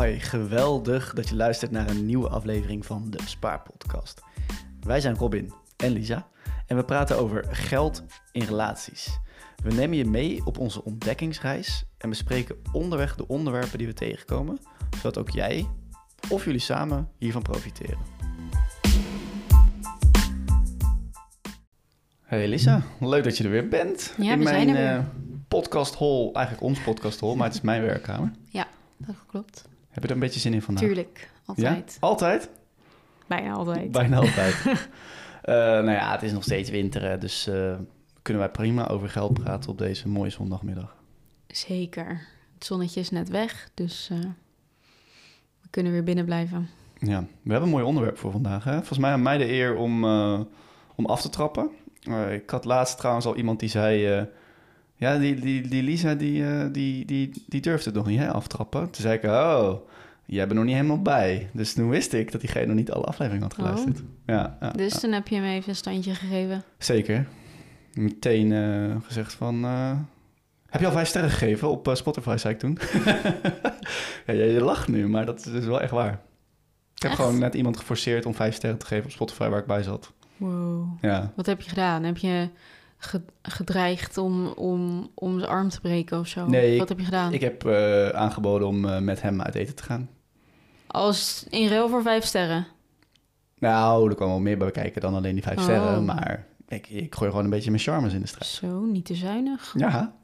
Hi, geweldig dat je luistert naar een nieuwe aflevering van de Spaarpodcast. Wij zijn Robin en Lisa en we praten over geld in relaties. We nemen je mee op onze ontdekkingsreis en bespreken onderweg de onderwerpen die we tegenkomen, zodat ook jij of jullie samen hiervan profiteren. Hey Lisa, leuk dat je er weer bent. Ja, in we mijn zijn er weer. eh, podcast hall, eigenlijk ons podcast hall, maar het is mijn werkkamer. Ja, dat klopt. Heb je er een beetje zin in vandaag? Tuurlijk, altijd. Ja? Altijd? Bijna altijd. Bijna altijd. Eh, nou ja, het is nog steeds winter, hè, dus eh, kunnen wij prima over geld praten op deze mooie zondagmiddag. Zeker. Het zonnetje is net weg, dus eh, we kunnen weer binnen blijven. Ja, we hebben een mooi onderwerp voor vandaag. Hè? Volgens mij aan mij de eer om, om af te trappen. Ik had laatst trouwens al iemand die zei... ja, die, die, die Lisa, die, eh, die, die, die durfde het nog niet hè, aftrappen. Toen zei ik, oh, jij bent nog niet helemaal bij. Dus toen wist ik dat diegene nog niet alle afleveringen had Oh. geluisterd. Ja, ja, Dus ja. toen heb je hem even een standje gegeven. Zeker. Meteen eh, gezegd van... eh, heb je al vijf sterren gegeven op Spotify, zei ik toen. ja, je, lacht nu, maar dat is dus wel echt waar. Ik heb Echt? gewoon net iemand geforceerd om vijf sterren te geven op Spotify waar ik bij zat. Wow. Ja, Wat heb je gedaan? Heb je gedreigd om, om, om zijn arm te breken of zo? Nee, Wat heb je gedaan? ik heb eh, aangeboden om eh, met hem uit eten te gaan. Als in ruil voor vijf sterren. Nou, er kwam wel meer bij kijken dan alleen die vijf Oh. sterren. Maar ik, ik gooi gewoon een beetje mijn charmes in de strijd. Zo, niet te zuinig. Ja.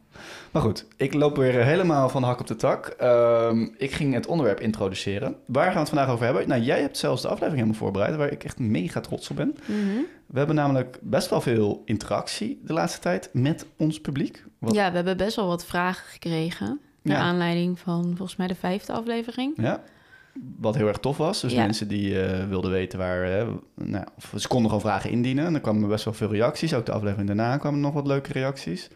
Maar goed, ik loop weer helemaal van de hak op de tak. Ehm, ik ging het onderwerp introduceren. Waar gaan we het vandaag over hebben? Nou, jij hebt zelfs de aflevering helemaal voorbereid, waar ik echt mega trots op ben. Mhm. We hebben namelijk best wel veel interactie de laatste tijd met ons publiek. Wat, Ja, we hebben best wel wat vragen gekregen. Naar Ja. aanleiding van volgens mij de vijfde aflevering. Ja, wat heel erg tof was. Dus Ja. mensen die eh, wilden weten waar... hè, nou, of ze konden gewoon vragen indienen. En er kwamen best wel veel reacties. Ook de aflevering daarna kwamen nog wat leuke reacties.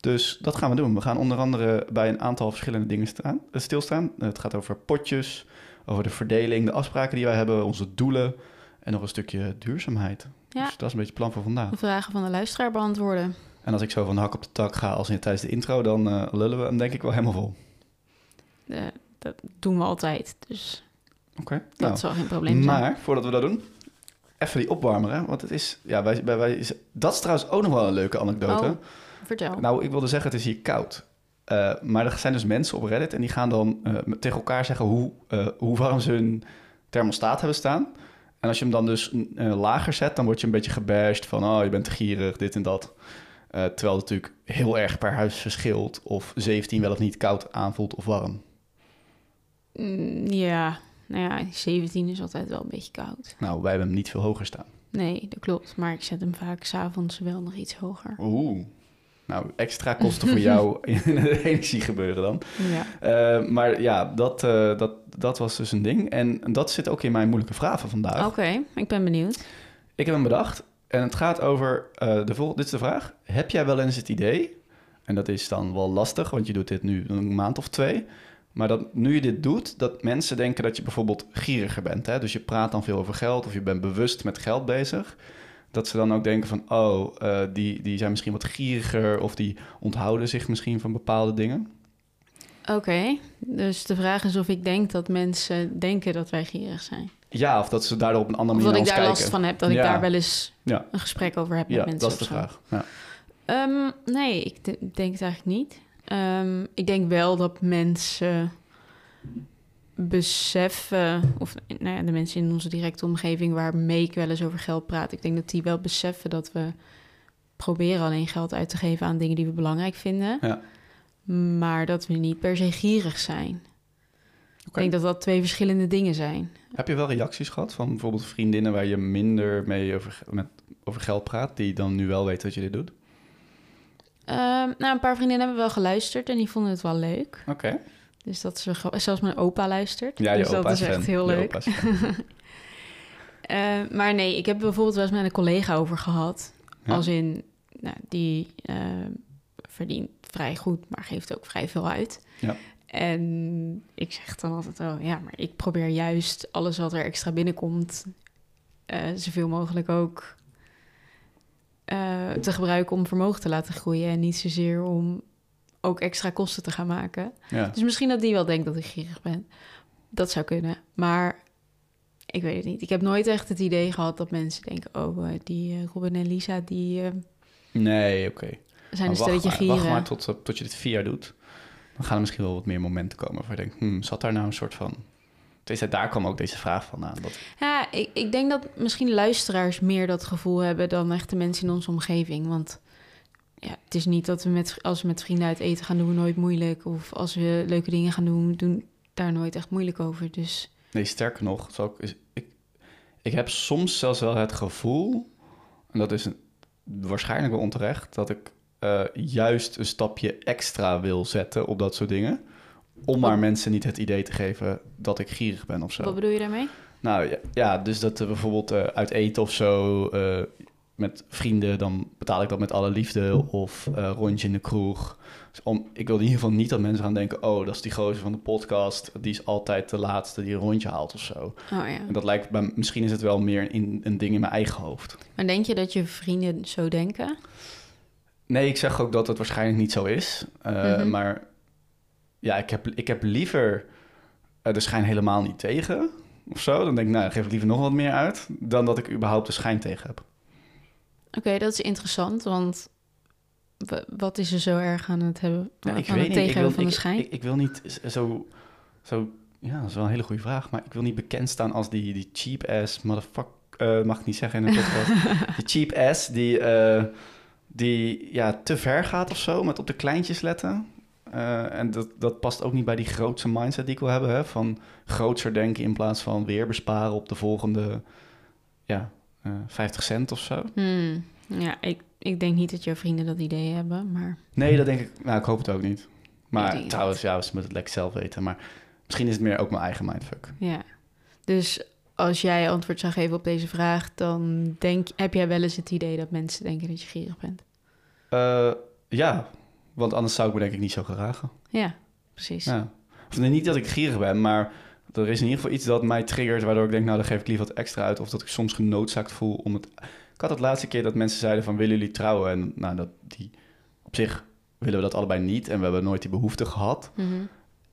Dus dat gaan we doen. We gaan onder andere bij een aantal verschillende dingen staan, eh, stilstaan. Het gaat over potjes, over de verdeling, de afspraken die wij hebben, onze doelen... en nog een stukje duurzaamheid. Ja. Dus dat is een beetje het plan voor vandaag. De vragen van de luisteraar beantwoorden. En als ik zo van de hak op de tak ga als in, tijdens de intro... dan eh, lullen we hem denk ik wel helemaal vol. Eh, dat doen we altijd, dus Oké, dat nou. zal geen probleem zijn. Maar voordat we dat doen, even die opwarmer, hè? Want het is, ja, wij, wij, wij, dat is trouwens ook nog wel een leuke anekdote. Oh, vertel. Nou, ik wilde zeggen, het is hier koud. Eh, maar er zijn dus mensen op Reddit en die gaan dan eh, tegen elkaar zeggen hoe, eh, hoe warm ze hun thermostaat hebben staan. En als je hem dan dus lager zet, dan word je een beetje gebashed van, oh, je bent te gierig, dit en dat. Terwijl het natuurlijk heel erg per huis verschilt of 17 wel of niet koud aanvoelt of warm. Mm, ja, nou ja, 17 is altijd wel een beetje koud. Nou, wij hebben hem niet veel hoger staan. Nee, dat klopt. Maar ik zet hem vaak s'avonds wel nog iets hoger. Oeh. Nou, extra kosten voor jou in het energiegebeuren dan. Ja. Eh, maar ja, dat, eh, dat, dat was dus een ding. En dat zit ook in mijn moeilijke vraag van vandaag. Oké, ik ben benieuwd. Ik heb hem bedacht. En het gaat over eh, de volgende. Dit is de vraag. Heb jij wel eens het idee... En dat is dan wel lastig, want je doet dit nu een maand of twee. Maar dat nu je dit doet, dat mensen denken dat je bijvoorbeeld gieriger bent. Hè? Dus je praat dan veel over geld of je bent bewust met geld bezig. Dat ze dan ook denken van, oh, eh, die, die zijn misschien wat gieriger... of die onthouden zich misschien van bepaalde dingen. Oké, dus de vraag is of ik denk dat mensen denken dat wij gierig zijn. Ja, of dat ze daardoor op een andere Of manier dat ik daar last kijken. van heb, dat ik daar wel eens Ja. een gesprek over heb met Ja, mensen dat is de vraag. Ja. Ehm, nee, ik de- denk het eigenlijk niet. Ehm, ik denk wel dat mensen beseffen, of nou ja, de mensen in onze directe omgeving waarmee ik wel eens over geld praat, ik denk dat die wel beseffen dat we proberen alleen geld uit te geven aan dingen die we belangrijk vinden, Ja. maar dat we niet per se gierig zijn. Ik denk dat dat twee verschillende dingen zijn. Heb je wel reacties gehad van bijvoorbeeld vriendinnen waar je minder mee over, met, over geld praat, die dan nu wel weten dat je dit doet? Ehm, nou, een paar vriendinnen hebben wel geluisterd en die vonden het wel leuk. Oké. Dus dat ze zelfs mijn opa luistert. Ja, je dus opa dat is fan. echt heel leuk. Eh, maar nee, ik heb bijvoorbeeld wel eens met een collega over gehad. Ja. Als in, nou, die eh, verdient vrij goed, maar geeft ook vrij veel uit. Ja. En ik zeg dan altijd, oh ja, maar ik probeer juist alles wat er extra binnenkomt, eh, zoveel mogelijk ook te gebruiken om vermogen te laten groeien. En niet zozeer om ook extra kosten te gaan maken. Ja. Dus misschien dat die wel denkt dat ik gierig ben. dat zou kunnen. Maar ik weet het niet. Ik heb nooit echt het idee gehad dat mensen denken... oh, eh, die eh, Robin en Lisa, die eh, Nee, oké. zijn Maar een stelletje wacht, maar, wacht gieren. maar tot, tot je dit vier jaar doet. Dan gaan er misschien wel wat meer momenten komen waar je denkt... Hmm, zat daar nou een soort van... Daar kwam ook deze vraag van aan. Dat, Ja, ik, ik denk dat misschien luisteraars meer dat gevoel hebben... dan echt de mensen in onze omgeving. Want ja, het is niet dat we met, als we met vrienden uit eten gaan... doen we nooit moeilijk. Of als we leuke dingen gaan doen, doen daar nooit echt moeilijk over. Dus Nee, sterker nog, zal ik, ik, ik heb soms zelfs wel het gevoel, en dat is een, waarschijnlijk wel onterecht, dat ik eh, juist een stapje extra wil zetten op dat soort dingen. Om maar mensen niet het idee te geven dat ik gierig ben of zo. wat bedoel je daarmee? Nou ja, ja, dus dat bijvoorbeeld eh, uit eten of zo eh, met vrienden, dan betaal ik dat met alle liefde. Of eh, rondje in de kroeg. Dus om, ik wil in ieder geval niet dat mensen gaan denken: oh, dat is die gozer van de podcast. Die is altijd de laatste die een rondje haalt of zo. Oh ja. En dat lijkt bij, misschien is het wel meer in, een ding in mijn eigen hoofd. Maar denk je dat je vrienden zo denken? Nee, ik zeg ook dat het waarschijnlijk niet zo is. Eh, Mhm. Maar ja, ik heb, ik heb liever eh, de schijn helemaal niet tegen of zo. Dan denk ik, nou, dan geef ik liever nog wat meer uit... dan dat ik überhaupt de schijn tegen heb. Oké, dat is interessant, want wa- wat is er zo erg aan het hebben Ja, aan ik het weet niet. Ik wil, van de schijn? ik, ik wil niet zo, zo... Ja, dat is wel een hele goede vraag. Maar ik wil niet bekend staan als die, die cheap-ass motherfucker... eh, mag ik niet zeggen in een podcast. die cheap-ass die, eh, die ja, te ver gaat of zo... met op de kleintjes letten. Eh, en dat, dat past ook niet bij die grootste mindset die ik wil hebben. Hè? Van grootser denken in plaats van weer besparen op de volgende... Ja, eh 50 cent of zo. Hmm, ja, ik, ik denk niet dat jouw vrienden dat idee hebben, maar Nee, dat denk ik. Nou, ik hoop het ook niet. Maar trouwens, ja, ze moeten het lekker zelf weten. Maar misschien is het meer ook mijn eigen mindfuck. ja. Dus als jij antwoord zou geven op deze vraag, dan denk, heb jij wel eens het idee dat mensen denken dat je gierig bent. Eh, ja, want anders zou ik me denk ik niet zo gedragen. Ja, precies. Ja. Of nee, niet dat ik gierig ben, maar er is in ieder geval iets dat mij triggert... waardoor ik denk, nou, dan geef ik liever wat extra uit. Of dat ik soms genoodzaakt voel om het... Ik had het laatste keer dat mensen zeiden van, willen jullie trouwen? En nou, dat die... Op zich willen we dat allebei niet en we hebben nooit die behoefte gehad. Mhm.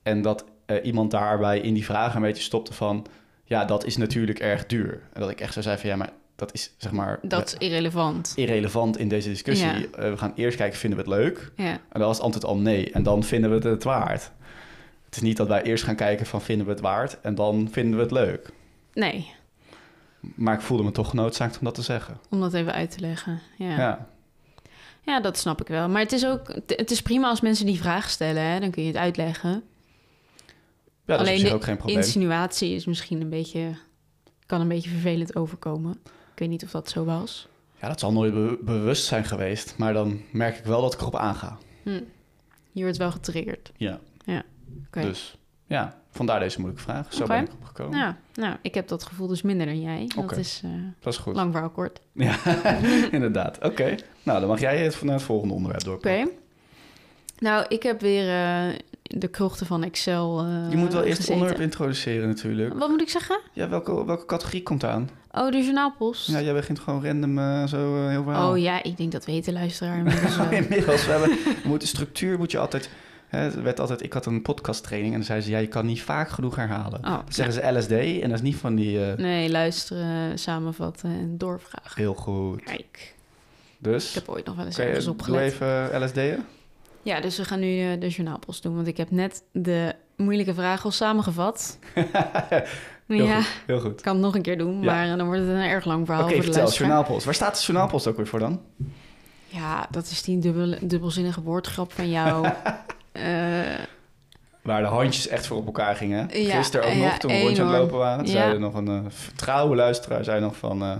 En dat eh, iemand daarbij in die vraag een beetje stopte van... ja, dat is natuurlijk erg duur. En dat ik echt zo zei van, ja, maar dat is zeg maar... Dat is irrelevant. irrelevant in deze discussie. Ja. Eh, we gaan eerst kijken, vinden we het leuk? Ja, En dan was het antwoord al nee. En dan vinden we het het waard. Het is niet dat wij eerst gaan kijken van, vinden we het waard? En dan vinden we het leuk. nee, Maar ik voelde me toch genoodzaakt om dat te zeggen. om dat even uit te leggen. Ja. Ja, Ja, dat snap ik wel. Maar het is ook het is prima als mensen die vraag stellen, hè? dan kun je het uitleggen. ja dat is Alleen de ook geen probleem. insinuatie is misschien een beetje, kan een beetje vervelend overkomen. Ik weet niet of dat zo was. Ja, dat zal nooit be- bewust zijn geweest. Maar dan merk ik wel dat ik erop aanga. Hm. Je wordt wel getriggerd. Ja. Oké. Dus ja, vandaar deze moeilijke vraag. Zo Oké. ben ik opgekomen. Ja, nou, ik heb dat gevoel dus minder dan jij. Dat Oké. is Dat is goed. lang verhaal kort. Ja, inderdaad. Oké. Nou, dan mag jij het naar het volgende onderwerp Oké. doorpakken. Nou, ik heb weer eh, de krochten van Excel eh Je moet wel eerst het onderwerp introduceren natuurlijk. Wat moet ik zeggen? Ja, welke, welke categorie komt aan? Oh, de journaalpost. Ja, jij begint gewoon random zo heel verhaal. Oh ja, ik denk dat weet de luisteraar inmiddels. Inmiddels, we hebben, we moeten structuur moet je altijd... Hè, het werd altijd, ik had een podcasttraining en dan zeiden ze... ja, je kan niet vaak genoeg herhalen. Oh, Dan zeggen ze LSD en dat is niet van die... eh, Nee, luisteren, samenvatten en doorvragen. Heel goed. Kijk, Dus, ik heb ooit nog wel eens ergens doe opgelet. even LSD'en. Ja, dus we gaan nu eh, de journaalpost doen, want ik heb net de moeilijke vraag al samengevat. Heel ja, goed, heel goed. ik kan het nog een keer doen, Ja. maar dan wordt het een erg lang verhaal Oké, voor de vertel, journaalpost. Waar staat de journaalpost ook weer voor dan? Ja, dat is die dubbel, dubbelzinnige woordgrap van jou. Eh, Waar de handjes echt voor op elkaar gingen. Ja, Gisteren ook nog, toen we een rondje aan het lopen waren. Zei er nog een eh, trouwe luisteraar, zei nog van... eh,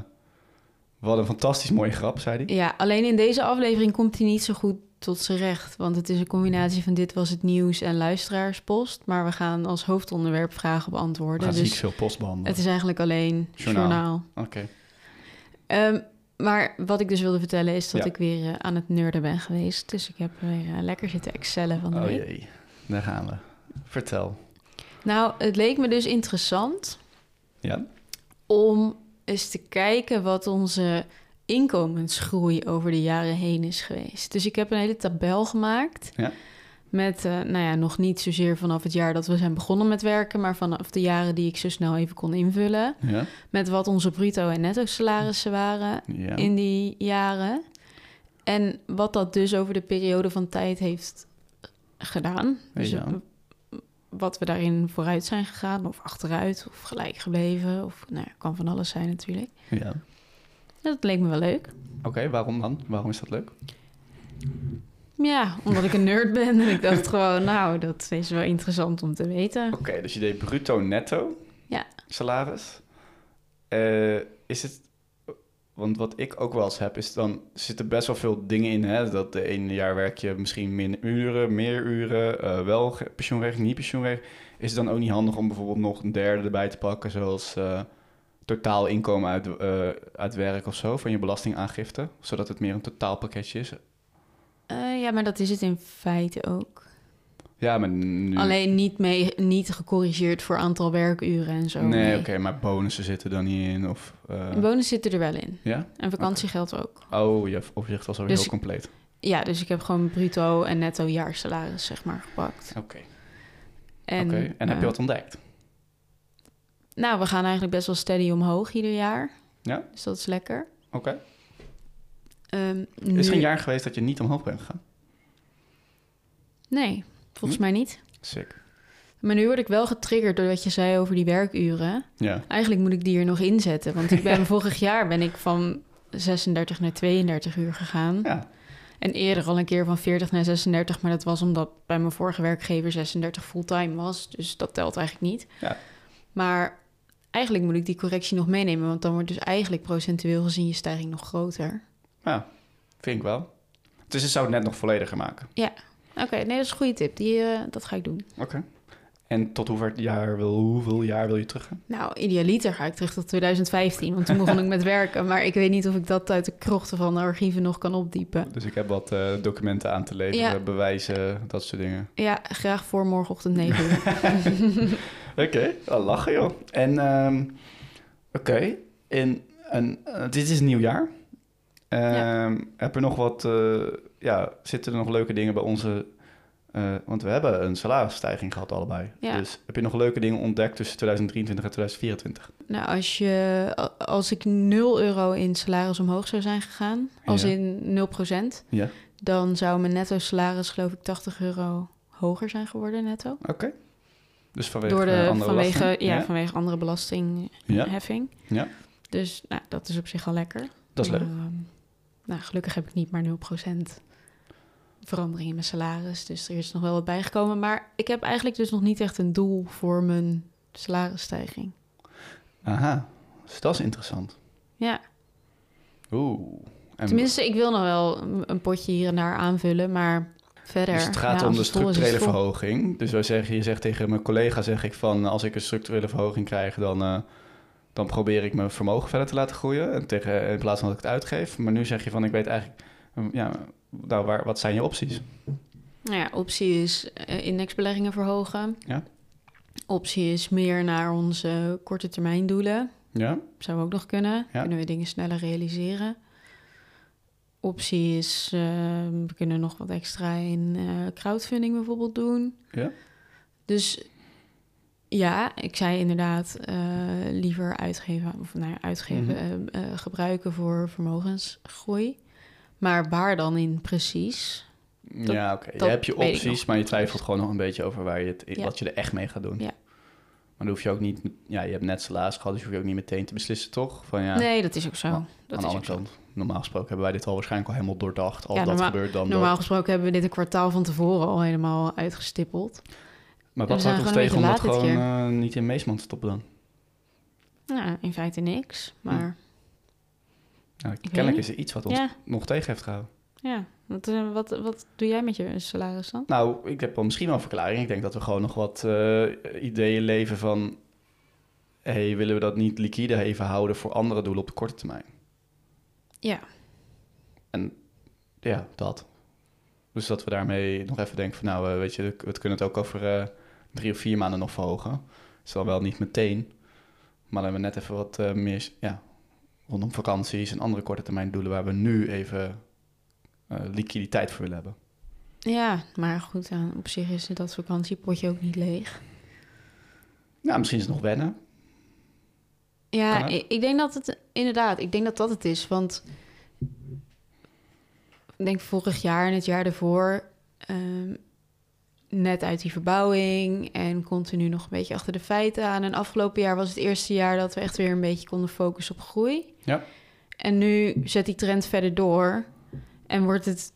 wat een fantastisch mooie grap, zei hij. ja, alleen in deze aflevering komt hij niet zo goed tot zijn recht. Want het is een combinatie van dit was het nieuws en luisteraarspost. Maar we gaan als hoofdonderwerp vragen We beantwoorden. gaan ziek Dus veel post behandelen. het is eigenlijk alleen Journaal. journaal. Oké. Ehm, maar wat ik dus wilde vertellen is dat Ja. ik weer eh, aan het nerden ben geweest. Dus ik heb weer eh, lekker zitten excellen van de Oh week. jee, daar gaan we. Vertel. Nou, het leek me dus interessant Ja? om eens te kijken wat onze inkomensgroei over de jaren heen is geweest. Dus ik heb een hele tabel gemaakt Ja. Met, eh, nou ja, nog niet zozeer vanaf het jaar dat we zijn begonnen met werken, maar vanaf de jaren die ik zo snel even kon invullen. Ja. Met wat onze bruto en netto salarissen waren Ja. in die jaren. En wat dat dus over de periode van tijd heeft gedaan. Dus Ja. w- wat we daarin vooruit zijn gegaan, of achteruit, of gelijk gebleven. Of nou ja, kan van alles zijn natuurlijk. ja. Dat leek me wel leuk. Oké, waarom dan? Waarom is dat leuk? Ja, omdat ik een nerd ben. En ik dacht gewoon, nou, dat is wel interessant om te weten. Oké, dus je deed bruto netto Ja. salaris. Eh, is het... Want wat ik ook wel eens heb, is dan er zitten best wel veel dingen in. Hè? Dat de ene jaar werk je misschien minder uren, meer uren, eh, wel pensioenregeling, niet pensioenregeling. Is het dan ook niet handig om bijvoorbeeld nog een derde erbij te pakken, zoals eh, totaal inkomen uit, uit werk of zo, van je belastingaangifte, zodat het meer een totaalpakketje is? Eh, ja, maar dat is het in feite ook. Ja, maar nu... Alleen niet, mee, niet gecorrigeerd voor aantal werkuren en zo. nee, oké, maar bonussen zitten er niet in, of... eh, Een bonus zit er wel in. ja? En vakantiegeld ook. Oh, je overzicht was al Dus heel compleet. Ja, dus ik heb gewoon bruto en netto jaarsalaris, zeg maar, gepakt. Oké, En, oké. En heb eh, je wat ontdekt? Nou, we gaan eigenlijk best wel steady omhoog ieder jaar. Ja? Dus dat is lekker. Oké. Ehm, Is er een jaar geweest dat je niet omhoog bent gegaan? Nee, volgens Hm? mij niet. Sick. Maar nu word ik wel getriggerd door wat je zei over die werkuren. Ja. Eigenlijk moet ik die er nog inzetten. Want ik ben vorig jaar ben ik van 36 naar 32 uur gegaan. Ja. En eerder al een keer van 40 naar 36. Maar dat was omdat bij mijn vorige werkgever 36 fulltime was. Dus dat telt eigenlijk niet. Ja. Maar eigenlijk moet ik die correctie nog meenemen. Want dan wordt dus eigenlijk procentueel gezien je stijging nog groter. Ja, vind ik wel. Dus je zou het net nog vollediger maken. Oké, nee, dat is een goede tip. Die, eh, dat ga ik doen. Oké. En tot hoeveel jaar wil, hoeveel jaar wil je terug? Nou, idealiter ga ik terug tot 2015. Want toen begon ik met werken. Maar ik weet niet of ik dat uit de krochten van de archieven nog kan opdiepen. Dus ik heb wat eh, documenten aan te leveren, Ja. bewijzen, dat soort dingen. Ja, graag voor morgenochtend 9 uur. Oké, wel lachen joh. En ehm, oké, en, en eh, dit is nieuw jaar. Ehm, Heb je nog wat, ja, zitten er nog leuke dingen bij onze... eh, want we hebben een salarisstijging gehad allebei. Ja. Dus heb je nog leuke dingen ontdekt tussen 2023 en 2024? nou, als, je, als ik 0 euro in salaris omhoog zou zijn gegaan, als Ja. in 0%, Ja. dan zou mijn netto salaris geloof ik 80 euro hoger zijn geworden netto. Oké. Dus vanwege Door de, andere vanwege, belasting? ja, vanwege andere belastingheffing. Ja. Ja. Dus nou, dat is op zich al lekker. Dat is leuk. Maar, ehm, nou, gelukkig heb ik niet maar 0% verandering in mijn salaris. Dus er is nog wel wat bijgekomen. Maar ik heb eigenlijk dus nog niet echt een doel voor mijn salarisstijging. Aha, dus dat is interessant. Ja, Oeh. En tenminste, ik wil nog wel een- potje hier en daar aanvullen, maar verder... Dus het gaat om de structurele verhoging. Dus wij zeggen, je zegt tegen mijn collega, zeg ik van... als ik een structurele verhoging krijg, dan, eh, dan probeer ik mijn vermogen verder te laten groeien. En tegen, in plaats van dat ik het uitgeef. Maar nu zeg je van, ik weet eigenlijk... mm, Ja, nou, waar, wat zijn je opties? Nou ja, optie is eh, indexbeleggingen verhogen. Ja. Optie is meer naar onze korte termijn doelen. Ja? Zou ook nog kunnen. Ja. Kunnen we dingen sneller realiseren. Optie is, eh, we kunnen nog wat extra in eh, crowdfunding bijvoorbeeld doen. Ja? Dus ja, ik zei inderdaad eh, liever uitgeven, of nou ja, uitgeven, Mhm. eh, eh, gebruiken voor vermogensgroei. Maar waar dan in precies? Dat- ja, oké. Je dat hebt je opties, maar je twijfelt gewoon nog een beetje over waar je het, Ja. wat je er echt mee gaat doen. Ja. Maar dan hoef je ook niet... Ja, je hebt net salaris gehad, dus hoef je ook niet meteen te beslissen, toch? Van ja, Nee, dat is ook zo. Maar dat aan de andere kant, normaal gesproken hebben wij dit al waarschijnlijk al helemaal doordacht. Als Ja, dat normaal- gebeurt, dan Normaal dat. gesproken hebben we dit een kwartaal van tevoren al helemaal uitgestippeld. Maar wat houdt ons tegen om dat gewoon eh, niet in Meesman te stoppen dan? Nou, in feite niks. Maar Nou, kennelijk is er iets wat ons ja, nog tegen heeft gehouden. ja. Wat, eh, wat, wat doe jij met je salaris dan? Nou, ik heb wel misschien wel een verklaring. Ik denk dat we gewoon nog wat eh, ideeën leven van... hey, willen we dat niet liquide even houden voor andere doelen op de korte termijn? Ja. En ja, dat. Dus dat we daarmee nog even denken van... nou, weet je, we kunnen het ook over drie of vier maanden nog verhogen. Is dan wel niet meteen. Maar dan hebben we net even wat eh, meer... Ja, rondom vakanties en andere korte termijn doelen... waar we nu even eh, liquiditeit voor willen hebben. Ja, maar goed, op zich is dat vakantiepotje ook niet leeg. Nou, misschien is het nog wennen. Ja, ik denk dat het inderdaad, ik denk dat dat het is. Want ik denk vorig jaar en het jaar daarvoor, ehm, net uit die verbouwing en continu nog een beetje achter de feiten aan. En afgelopen jaar was het eerste jaar dat we echt weer een beetje konden focussen op groei. Ja. En nu zet die trend verder door en wordt het,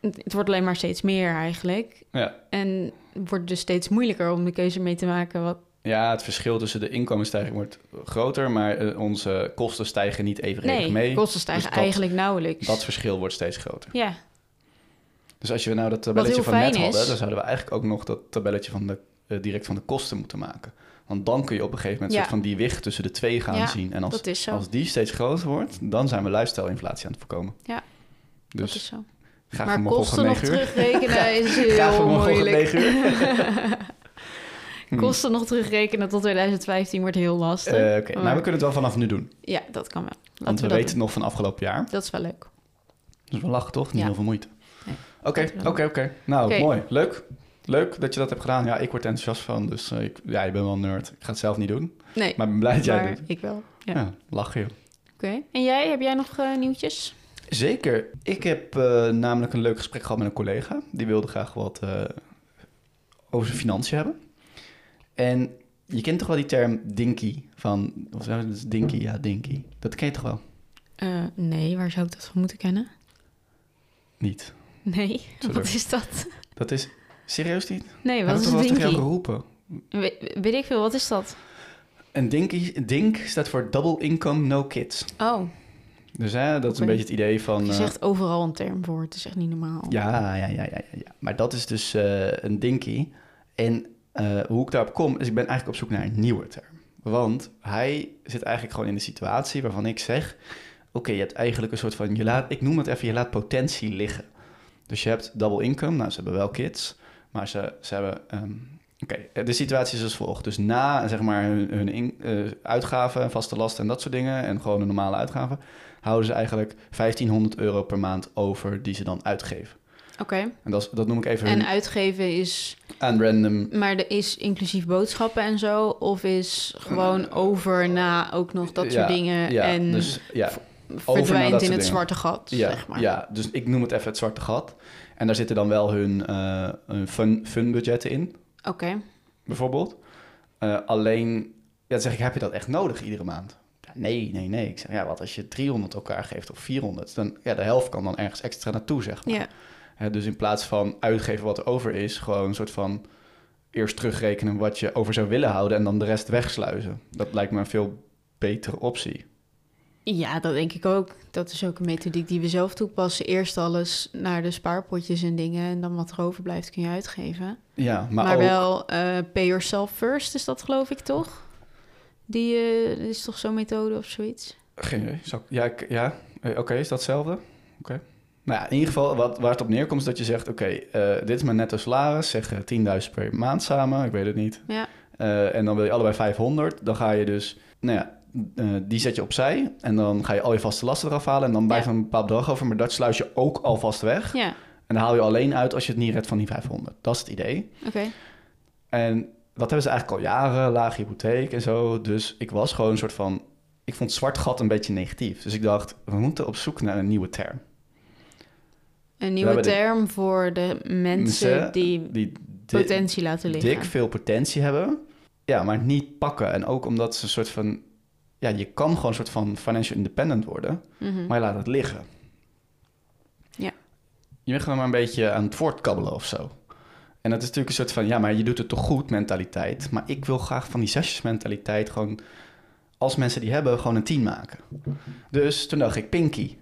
het wordt alleen maar steeds meer eigenlijk. Ja. En wordt dus steeds moeilijker om de keuze mee te maken wat Ja, het verschil tussen de inkomensstijging wordt groter, maar eh, onze kosten stijgen niet evenredig Nee, mee. kosten stijgen Dus dat- eigenlijk nauwelijks. Dat verschil wordt steeds groter. Ja, Dus als je nou dat tabelletje van net fijn hadden, is. dan zouden we eigenlijk ook nog dat tabelletje van de, eh, direct van de kosten moeten maken. Want dan kun je op een gegeven moment Ja. soort van die wicht tussen de twee gaan Ja, zien. En als, is als die steeds groter wordt, dan zijn we lifestyle-inflatie aan het voorkomen. Ja, Dus dat is zo. graag maar kosten nog 9 uur. terugrekenen is heel Graag vanmorgen moeilijk. 9 uur. Hm. kosten nog terugrekenen tot 2015 wordt heel lastig. Eh, Oké, Maar- maar we kunnen het wel vanaf nu doen. Ja, dat kan wel. Laten Want we, weten doen. nog van afgelopen jaar. Dat is wel leuk. Dus we lachen toch? Niet Ja. heel veel moeite. Oké, oké, oké. Nou, mooi. Leuk. Leuk dat je dat hebt gedaan. Ja, ik word er enthousiast van. Dus eh, ik, ja, ik ben wel een nerd. Ik ga het zelf niet doen. Nee, Maar ik ben blij dat jij doet. ik wel. Ja. Ja, lachen joh. Oké. En jij, heb jij nog eh, nieuwtjes? Zeker. Ik heb eh, namelijk een leuk gesprek gehad met een collega. Die wilde graag wat eh, over zijn financiën hebben. En je kent toch wel die term dinky? Van, of dat is dinky, ja, dinky. Dat ken je toch wel? Eh, nee, waar zou ik dat van moeten kennen? Niet. Nee, Sorry. wat is dat? Dat is... Serieus niet? Nee, wat is een jou dinky? geroepen? We- weet ik veel, wat is dat? Een dinky, dink staat voor double income, no kids. Oh, Dus hè, dat is een beetje het idee van... je eh, zegt overal een term voor. Het is echt niet normaal. Ja, ja, ja, ja, ja, ja. Maar dat is dus eh, een dinky. En eh, hoe ik daarop kom, is ik ben eigenlijk op zoek naar een nieuwe term. Want hij zit eigenlijk gewoon in de situatie waarvan ik zeg... Oké, je hebt eigenlijk een soort van... Je laat, ik noem het even, je laat potentie liggen. Dus je hebt double income. Nou, ze hebben wel kids. Maar ze, ze hebben... ehm, Oké, de situatie is als volgt. Dus na zeg maar, hun, hun in- eh, uitgaven, vaste lasten en dat soort dingen... en gewoon een normale uitgaven... houden ze eigenlijk 1500 euro per maand over die ze dan uitgeven. Oké. En dat, dat noem ik even hun En uitgeven is... aan random. Maar er is inclusief boodschappen en zo? Of is gewoon over na ook nog dat soort dingen... Ja, en dus ja, verdwijnt in het dingen. zwarte gat, ja, zeg maar. ja, dus ik noem het even het zwarte gat. En daar zitten dan wel hun, eh hun fun, fun budgetten in, Oké. bijvoorbeeld. Eh, alleen, ja, zeg ik, heb je dat echt nodig iedere maand? Ja, nee, nee, nee. Ik zeg, ja, wat als je 300 elkaar geeft of 400? Dan, ja, de helft kan dan ergens extra naartoe, zeg maar. Ja. Hè, dus in plaats van uitgeven wat er over is, gewoon een soort van eerst terugrekenen wat je over zou willen houden en dan de rest wegsluizen. Dat lijkt me een veel betere optie. Ja, dat denk ik ook. Dat is ook een methodiek die we zelf toepassen. Eerst alles naar de spaarpotjes en dingen... en dan wat er overblijft kun je uitgeven. Ja, maar, Maar, ook, wel eh, pay yourself first is dat geloof ik toch? Die eh, is toch zo'n methode of zoiets? Geen idee. Zou ja, ik- ja. Eh, oké, is dat hetzelfde? Oké. Nou ja, in ieder geval, wat, waar het op neerkomt is dat je zegt... oké, dit is mijn netto salaris, zeg eh, 10.000 per maand samen, ik weet het niet. Ja. En dan wil je allebei 500, dan ga je dus... Nou ja, eh, die zet je opzij en dan ga je al je vaste lasten eraf halen... en dan blijft Ja. er een bepaald bedrag over, maar dat sluis je ook alvast weg. Ja, En dan haal je alleen uit als je het niet redt van die 500. Dat is het idee. oké. En dat hebben ze eigenlijk al jaren, lage hypotheek en zo. Dus ik was gewoon een soort van... Ik vond zwart gat een beetje negatief. Dus ik dacht, we moeten op zoek naar een nieuwe term. Een nieuwe de- term voor de mensen Mensen die Die di- potentie laten liggen. dik veel potentie hebben. Ja, maar niet pakken. En ook omdat ze een soort van... Ja, je kan gewoon een soort van financial independent worden. Mhm. Maar je laat het liggen. Ja. Je bent gewoon maar een beetje aan het voortkabbelen of zo. En dat is natuurlijk een soort van... Ja, maar je doet het toch goed mentaliteit. Maar ik wil graag van die zesjesmentaliteit gewoon... Als mensen die hebben, gewoon een tien maken. Dus toen dacht ik, Pinky.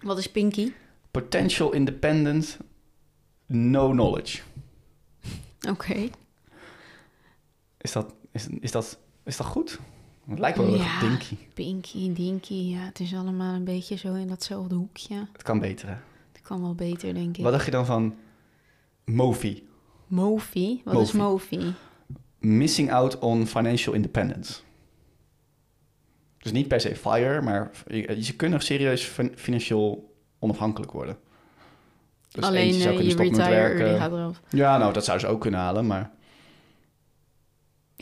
Wat is Pinky? Potential independent, no knowledge. Oké. Is dat, is, is dat, is dat goed? Het lijkt wel heel erg Ja. dinky. Pinky, Dinky, ja, het is allemaal een beetje zo in datzelfde hoekje. Het kan beter, hè? Het kan wel beter, denk ik. Wat dacht je dan van Mofi? Mofi? Wat is Mofi. Missing out on financial independence. Dus niet per se fire, maar je, je kunt nog serieus fin- financieel onafhankelijk worden. Dus Alleen eentje zou eh, kunnen je retire werken. early gaat eraf. Ja, nou, dat zou ze ook kunnen halen, maar...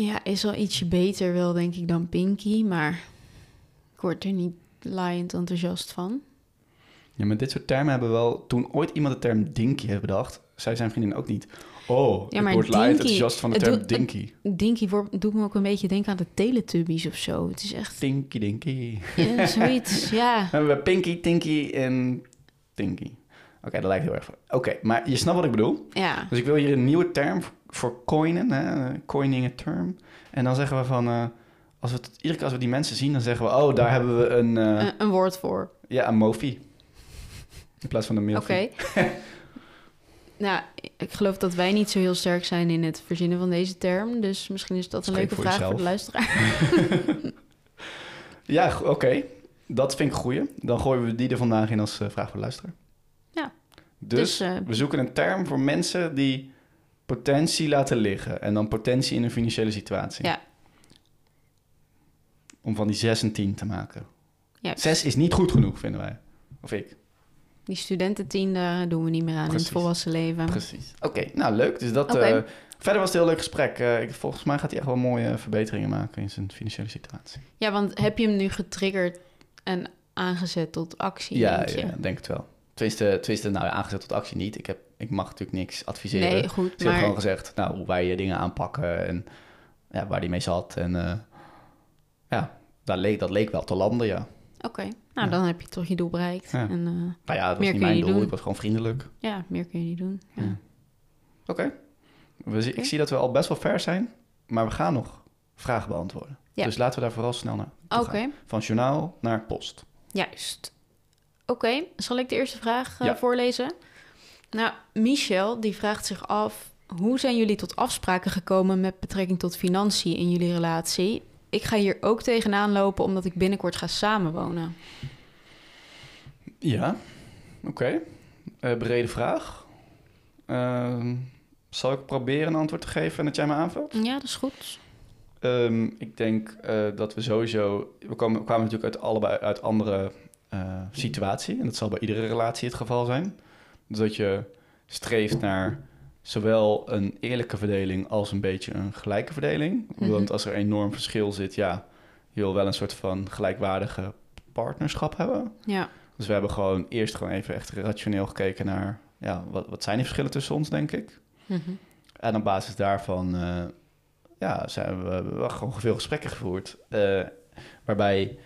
Ja, is wel ietsje beter wel, denk ik, dan Pinky. Maar ik word er niet laaiend enthousiast van. Ja, maar dit soort termen hebben wel... Toen ooit iemand de term dinky heeft bedacht... zei zijn vriendin ook niet... Oh, Ja, ik maar word dinky- enthousiast van de term doet- dinky. Dinky wordt- doet me ook een beetje denken aan de Teletubbies of zo. Het is echt Dinky, dinky. ja, zoiets, ja. Dan hebben we Pinky, Tinky en Tinky. Oké, dat lijkt heel erg... Oké, maar je snapt wat ik bedoel. Ja, Dus ik wil hier een nieuwe term voor- coinen, hè? coining a term. En dan zeggen we van... eh, als we het, iedere keer als we die mensen zien, dan zeggen we... Oh, daar hebben we een... eh, een, een woord voor. Ja, een mofi. In plaats van een Oké. milfie. nou, ik geloof dat wij niet zo heel sterk zijn in het verzinnen van deze term. Dus misschien is dat een leuke voor vraag jezelf. voor de luisteraar. Ja, oké. Dat vind ik een goeie. Dan gooien we die er vandaag in als eh, vraag voor de luisteraar. Ja. Dus, Dus, we zoeken een term voor mensen die potentie laten liggen. En dan potentie in een financiële situatie. Ja. Om van die 6 en 10 te maken. Ja, 6 is niet goed genoeg, vinden wij. Of ik. Die studententien, daar doen we niet meer aan in het volwassen leven. Precies. Oké, nou leuk. Dus dat, eh, verder was het een heel leuk gesprek. Eh, ik, volgens mij gaat hij echt wel mooie verbeteringen maken in zijn financiële situatie. Ja, want heb je hem nu getriggerd en aangezet tot actie? Ja, denk je? ja, denk het wel. Tenminste, tenminste nou ja, aangezet tot actie niet. Ik, heb, ik mag natuurlijk niks adviseren. Nee, goed, Ze hebben gewoon maar gezegd, nou, hoe wij dingen aanpakken en ja, waar die mee zat. En eh, ja, dat leek, dat leek wel te landen, ja. oké. Nou, Ja. dan heb je toch je doel bereikt. Ja. En eh, Nou ja, dat was Meer niet mijn doel. Ik was gewoon vriendelijk. ja, meer kun je niet doen. Ja. Oké. Zie- Oké. Ik zie dat we al best wel ver zijn, maar we gaan nog vragen beantwoorden. Ja. Dus laten we daar vooral snel naar Oké. Van journaal naar post. juist. Oké, zal ik de eerste vraag eh, voorlezen? Nou, Michel die vraagt zich af... hoe zijn jullie tot afspraken gekomen met betrekking tot financiën in jullie relatie? Ik ga hier ook tegenaan lopen omdat ik binnenkort ga samenwonen. Ja, oké. Eh, brede vraag. Ehm, zal ik proberen een antwoord te geven en dat jij me aanvult? Ja, dat is goed. Ehm, ik denk eh, dat we sowieso... We komen, kwamen natuurlijk uit allebei uit andere eh situatie. En dat zal bij iedere relatie het geval zijn. Dat je streeft naar zowel een eerlijke verdeling als een beetje een gelijke verdeling. Mhm. Want als er enorm verschil zit, ja, je wil wel een soort van gelijkwaardige partnerschap hebben. Ja, Dus we hebben gewoon eerst gewoon even echt rationeel gekeken naar... Ja, wat, wat zijn die verschillen tussen ons, denk ik? Mhm. En op basis daarvan eh, ja, zijn we, we hebben gewoon veel gesprekken gevoerd. eh, waarbij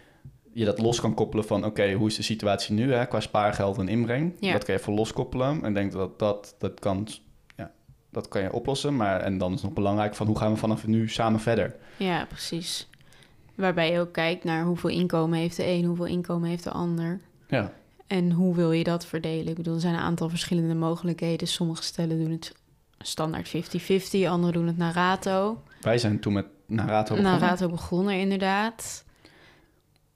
je dat los kan koppelen van... oké, hoe is de situatie nu hè, qua spaargeld en inbreng? Ja. Dat kan je even loskoppelen. En denk dat dat, dat, kan, ja, dat kan je oplossen. Maar, en dan is nog belangrijk van... hoe gaan we vanaf nu samen verder? ja, precies. Waarbij je ook kijkt naar hoeveel inkomen heeft de een, hoeveel inkomen heeft de ander. Ja, En hoe wil je dat verdelen? Ik bedoel, er zijn een aantal verschillende mogelijkheden. Sommige stellen doen het standaard 50-50, anderen doen het naar rato. wij zijn toen met Naar begonnen. rato begonnen, inderdaad.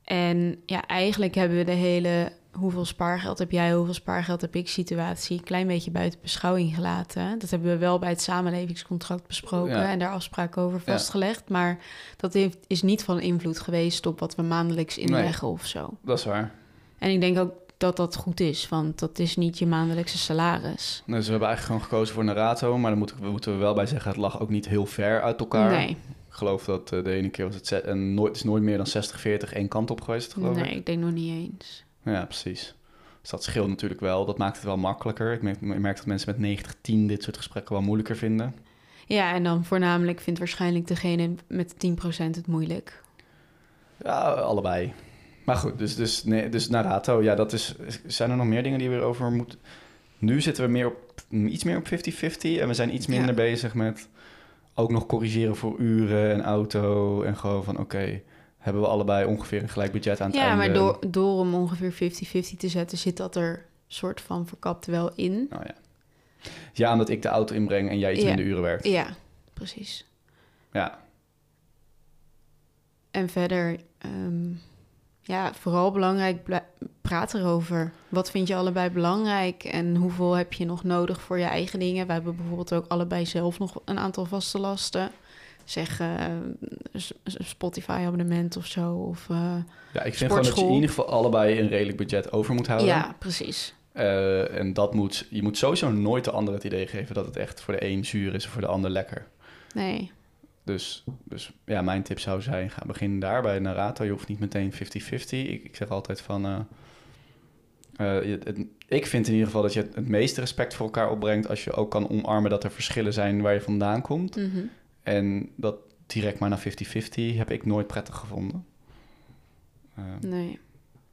En ja, eigenlijk hebben we de hele hoeveel spaargeld heb jij, hoeveel spaargeld heb ik situatie een klein beetje buiten beschouwing gelaten. Dat hebben we wel bij het samenlevingscontract besproken Ja. en daar afspraken over Ja. vastgelegd. Maar dat heeft, is niet van invloed geweest op wat we maandelijks inleggen of zo. Dat is waar. En ik denk ook dat dat goed is, want dat is niet je maandelijkse salaris. Dus we hebben eigenlijk gewoon gekozen voor Narato. Maar dan moeten we, moeten we wel bij zeggen... het lag ook niet heel ver uit elkaar. Nee, geloof dat eh, de ene keer was het... zet- En nooit, is nooit meer dan 60-40 één kant op geweest, geloof ik. nee, ik denk nog niet eens. Ja, precies. Dus dat scheelt natuurlijk wel. Dat maakt het wel makkelijker. Ik merk, ik merk dat mensen met 90-10 dit soort gesprekken wel moeilijker vinden. Ja, en dan voornamelijk vindt waarschijnlijk degene met 10% het moeilijk. Ja, allebei. Maar goed, dus, dus, nee, dus Narato, ja, dat is... Zijn er nog meer dingen die we erover moeten... Nu zitten we meer op, iets meer op 50-50 en we zijn iets minder Ja. bezig met ook nog corrigeren voor uren en auto. En gewoon van, oké, hebben we allebei ongeveer een gelijk budget aan het Ja, einde? maar door, door hem ongeveer 50-50 te zetten, zit dat er soort van verkapt wel in. Nou ja. Ja, omdat ik de auto inbreng en jij iets Ja. minder uren werkt. Ja, precies. Ja, En verder, ehm, ja, vooral belangrijk, praat erover. Wat vind je allebei belangrijk en hoeveel heb je nog nodig voor je eigen dingen? We hebben bijvoorbeeld ook allebei zelf nog een aantal vaste lasten. Zeg eh, s- s- Spotify-abonnement of zo. Of, eh, ja ik vind gewoon dat je in ieder geval allebei een redelijk budget over moet houden. ja, precies. Eh, en dat moet, je moet sowieso nooit de ander het idee geven dat het echt voor de een zuur is en voor de ander lekker. Nee. Dus, dus ja, mijn tip zou zijn, ga beginnen daar bij narrator. Je hoeft niet meteen 50-50. Ik, ik zeg altijd van... eh, eh, het- ik vind in ieder geval dat je het, het meeste respect voor elkaar opbrengt... als je ook kan omarmen dat er verschillen zijn waar je vandaan komt. Mhm. En dat direct maar naar 50-50 heb ik nooit prettig gevonden. Eh, Nee.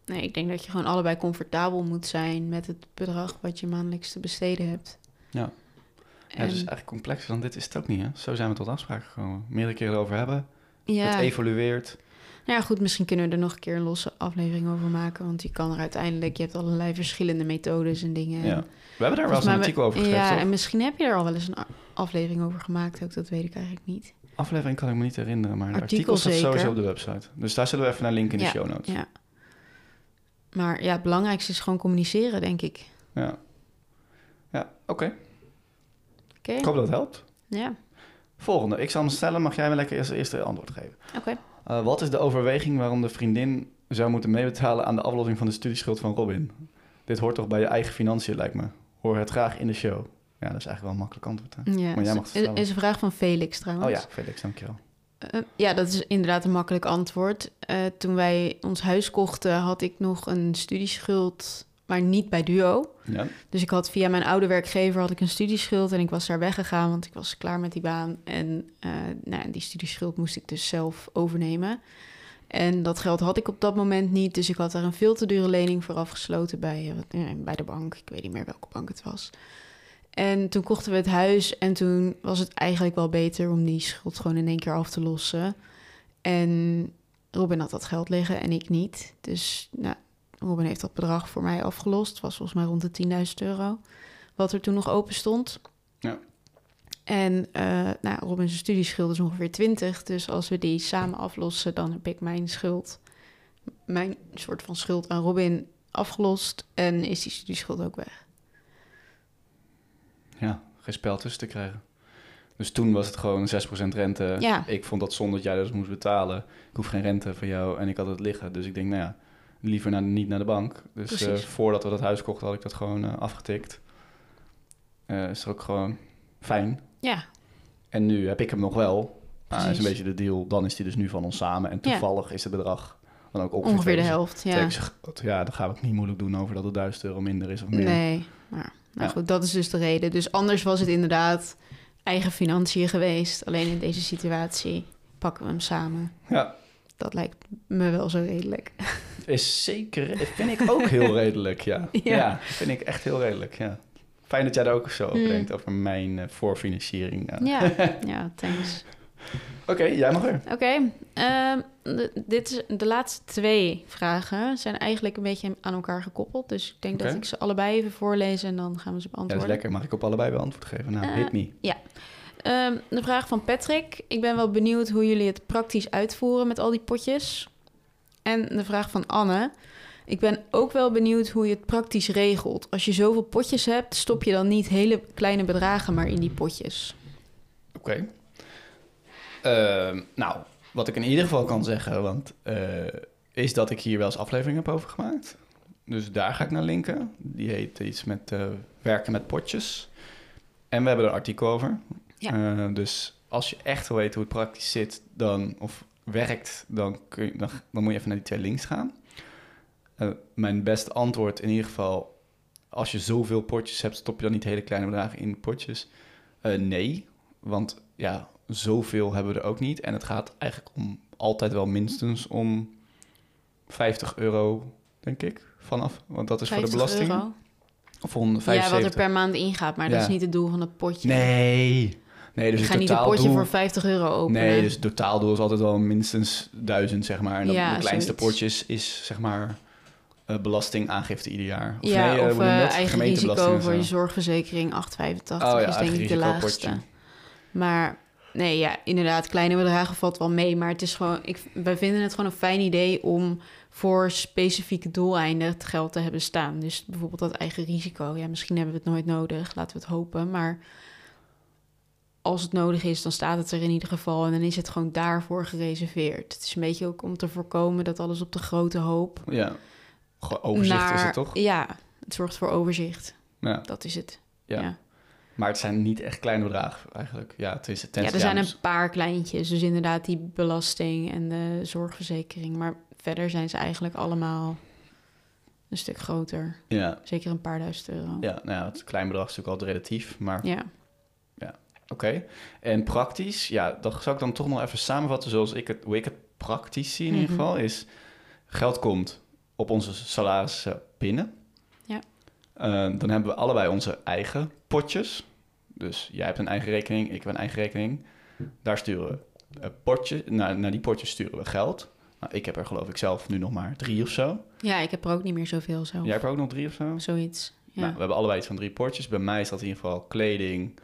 Nee, ik denk dat je gewoon allebei comfortabel moet zijn met het bedrag wat je maandelijks te besteden hebt. Ja. Ja, dus eigenlijk complexer dan dit is het ook niet, hè? Zo zijn we tot afspraken gekomen. Meerdere keren erover hebben. ja. Het evolueert. Nou ja, goed, misschien kunnen we er nog een keer een losse aflevering over maken. Want je kan er uiteindelijk, je hebt allerlei verschillende methodes en dingen. Ja. We hebben daar wel eens een artikel over geschreven, Ja, toch? en misschien heb je er al wel eens een aflevering over gemaakt ook. Dat weet ik eigenlijk niet. Aflevering kan ik me niet herinneren, maar het Artikel artikel staat zeker. sowieso op de website. Dus daar zullen we even naar linken in de show notes. Ja. Maar ja, het belangrijkste is gewoon communiceren, denk ik. Ja, ja oké. Ik hoop dat het helpt. Ja, Volgende. Ik zal hem stellen. Mag jij me lekker eerst eerst antwoord geven? oké. Eh, wat is de overweging waarom de vriendin zou moeten meebetalen aan de aflossing van de studieschuld van Robin? Dit hoort toch bij je eigen financiën, lijkt me. Hoor het graag in de show. Ja, dat is eigenlijk wel een makkelijk antwoord. Hè? Ja, Maar jij mag het is, een vraag van Felix trouwens. Oh ja, Felix, dankjewel. Eh, ja, dat is inderdaad een makkelijk antwoord. Toen wij ons huis kochten, had ik nog een studieschuld, maar niet bij Duo. Ja, Dus ik had via mijn oude werkgever had ik een studieschuld en ik was daar weggegaan, want ik was klaar met die baan. En eh, nou, die studieschuld moest ik dus zelf overnemen. En dat geld had ik op dat moment niet, dus ik had daar een veel te dure lening voor afgesloten bij, eh, ja, bij de bank. Ik weet niet meer welke bank het was. En toen kochten we het huis en toen was het eigenlijk wel beter om die schuld gewoon in één keer af te lossen. En Robin had dat geld liggen en ik niet. Dus nou, Robin heeft dat bedrag voor mij afgelost. Het was volgens mij rond de 10.000 euro. Wat er toen nog open stond. Ja. En eh nou, Robin's studieschuld is ongeveer 20. Dus als we die samen aflossen, dan heb ik mijn schuld, mijn soort van schuld aan Robin afgelost. En is die studieschuld ook weg. ja, geen spel tussen te krijgen. Dus toen was het gewoon 6% rente. Ja. Ik vond dat zonde dat jij dat moest betalen. Ik hoef geen rente van jou en ik had het liggen. Dus ik denk, nou ja, liever naar, niet naar de bank. Dus eh, voordat we dat huis kochten, had ik dat gewoon eh, afgetikt. Eh is er ook gewoon fijn. Ja, En nu heb ik hem nog wel. Ah, is een beetje de deal. Dan is die dus nu van ons samen. En Ja. toevallig is het bedrag dan ook ongeveer, ongeveer de helft. Ja. Ja, dan gaan we het niet moeilijk doen over dat het 1000 euro minder is of meer. Nee, maar nou Ja. goed, dat is dus de reden. Dus anders was het inderdaad eigen financiën geweest. Alleen in deze situatie pakken we hem samen. Ja, Dat lijkt me wel zo redelijk. is zeker. Vind ik ook heel redelijk, ja. Ja. ja. vind ik echt heel redelijk, ja. Fijn dat jij daar ook zo over Hmm. denkt, over mijn eh, voorfinanciering. ja. Ja, ja thanks. Oké, jij mag er. Oké, ehm, de- dit is, de laatste twee vragen zijn eigenlijk een beetje aan elkaar gekoppeld. Dus ik denk dat ik ze allebei even voorlees en dan gaan we ze Ja, dat is beantwoorden. lekker. Mag ik op allebei wel antwoord geven? Nou, Eh, hit me. Ehm, de vraag van Patrick. Ik ben wel benieuwd hoe jullie het praktisch uitvoeren met al die potjes. En de vraag van Anne. Ik ben ook wel benieuwd hoe je het praktisch regelt. Als je zoveel potjes hebt, stop je dan niet hele kleine bedragen maar in die potjes. Oké. Ehm, nou, wat ik in ieder geval kan zeggen, want, eh, is dat ik hier wel eens aflevering heb over gemaakt. Dus daar ga ik naar linken. Die heet iets met eh, werken met potjes. En we hebben er een artikel over. Ja. Eh, dus als je echt wil weten hoe het praktisch zit, dan, of werkt, dan, kun je, dan, dan moet je even naar die twee links gaan. Eh, mijn beste antwoord in ieder geval, als je zoveel potjes hebt, stop je dan niet hele kleine bedragen in potjes? Eh, nee, want ja, zoveel hebben we er ook niet. En het gaat eigenlijk om altijd wel minstens om 50 euro, denk ik, vanaf. Want dat is voor de 50 belasting. euro. Of Ja, 175. wat er per maand ingaat, maar dat Ja. is niet het doel van het potje. Nee. Nee, dus ik het ga niet een potje voor 50 euro openen. Nee, dus het totaaldoel is altijd wel minstens duizend, zeg maar. En dan Ja, de kleinste zoiets. potjes is, zeg maar, eh, belastingaangifte ieder jaar. ja, nee, eh, of dat? eigen risico voor je zo. zorgverzekering, 8,85 Oh ja, is denk ik de laagste. Maar nee, ja, inderdaad, kleine bedragen valt wel mee. Maar het is gewoon, ik, wij vinden het gewoon een fijn idee om voor specifieke doeleinden het geld te hebben staan. Dus bijvoorbeeld dat eigen risico. Ja, misschien hebben we het nooit nodig, laten we het hopen. Maar als het nodig is, dan staat het er in ieder geval. En dan is het gewoon daarvoor gereserveerd. Het is een beetje ook om te voorkomen dat alles op de grote hoop Ja, overzicht is het toch? Ja, Het zorgt voor overzicht. Ja, Dat is het. ja. Ja. Maar het zijn niet echt kleine bedragen eigenlijk. Ja, het is het Ja, er zijn een paar kleintjes. Dus inderdaad die belasting en de zorgverzekering. Maar verder zijn ze eigenlijk allemaal een stuk groter. Ja, Zeker een paar duizend euro. ja, nou ja, het klein bedrag is natuurlijk altijd relatief, maar Ja. Oké. En praktisch, ja, dat zou ik dan toch nog even samenvatten zoals ik het, hoe ik het praktisch zie in ieder Mhm. geval, is geld komt op onze salarissen binnen. Ja. Eh, dan hebben we allebei onze eigen potjes. Dus jij hebt een eigen rekening, ik heb een eigen rekening. Daar sturen we potje, naar, naar die potjes sturen we geld. Nou, ik heb er geloof ik zelf nu nog maar drie of zo. ja, ik heb er ook niet meer zoveel zo. Jij hebt er ook nog drie of zo? Zoiets. Ja. Nou, we hebben allebei iets van drie potjes. Bij mij is dat in ieder geval kleding,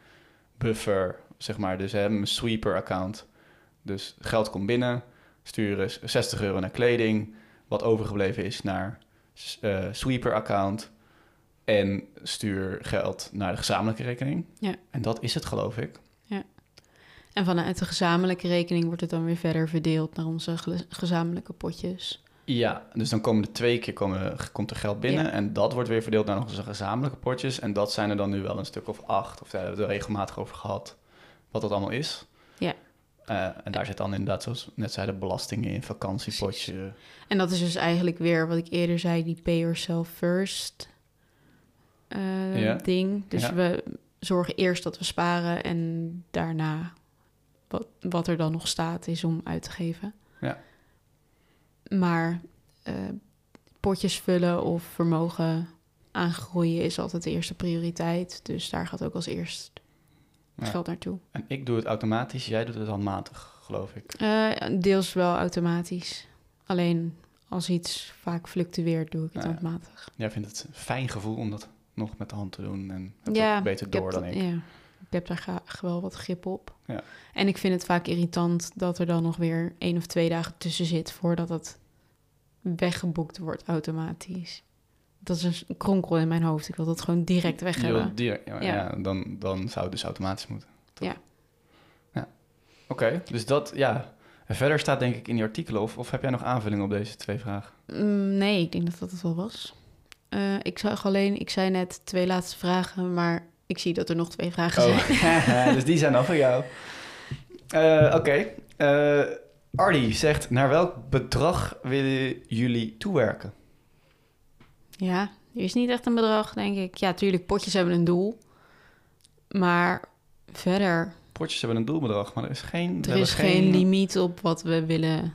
buffer, zeg maar. Dus we hebben een sweeper-account. Dus geld komt binnen, sturen 60 euro naar kleding. Wat overgebleven is naar eh, sweeper-account. En stuur geld naar de gezamenlijke rekening. Ja. En dat is het, geloof ik. En vanuit de gezamenlijke rekening wordt het dan weer verder verdeeld naar onze ge- gezamenlijke potjes. Ja, dus dan komen er twee keer komen, komt er geld binnen. Ja. En dat wordt weer verdeeld naar onze gezamenlijke potjes. En dat zijn er dan nu wel een stuk of acht. Of daar hebben we het regelmatig over gehad. Wat dat allemaal is. Ja. Eh, en daar zit dan inderdaad, zoals net zeiden, belastingen in, vakantiepotje. En dat is dus eigenlijk weer wat ik eerder zei, die pay yourself first eh, Ja. ding. Dus Ja. we zorgen eerst dat we sparen en daarna wat, wat er dan nog staat is om uit te geven. Ja. Maar eh, potjes vullen of vermogen aangroeien is altijd de eerste prioriteit. Dus daar gaat ook als eerst Ja. geld naartoe. En ik doe het automatisch, jij doet het handmatig, geloof ik. Eh, deels wel automatisch. Alleen als iets vaak fluctueert, doe ik het ja. handmatig. Jij vindt het een fijn gevoel om dat nog met de hand te doen. En het Ja, beter door dan ik. Ja, ik heb daar graag wel wat grip op. Ja. En ik vind het vaak irritant dat er dan nog weer één of twee dagen tussen zit voordat het weggeboekt wordt automatisch. Dat is een kronkel in mijn hoofd. Ik wil dat gewoon direct weg Je hebben. direct- ja, Ja. ja, dan, dan zou het dus automatisch moeten. toch? Ja. ja. Oké, dus dat, ja. En verder staat denk ik in die artikelen, of, of heb jij nog aanvullingen op deze twee vragen? Mm, nee, ik denk dat dat het wel was. Eh, ik zag alleen, ik zei net twee laatste vragen, maar ik zie dat er nog twee vragen zijn. Oh, dus die zijn dan voor jou. Eh, Oké. Eh, Ardi zegt, naar welk bedrag willen jullie toewerken? Ja, er is niet echt een bedrag, denk ik. Ja, tuurlijk, potjes hebben een doel. Maar verder, Potjes hebben een doelbedrag, maar er is geen... er is geen limiet op wat we willen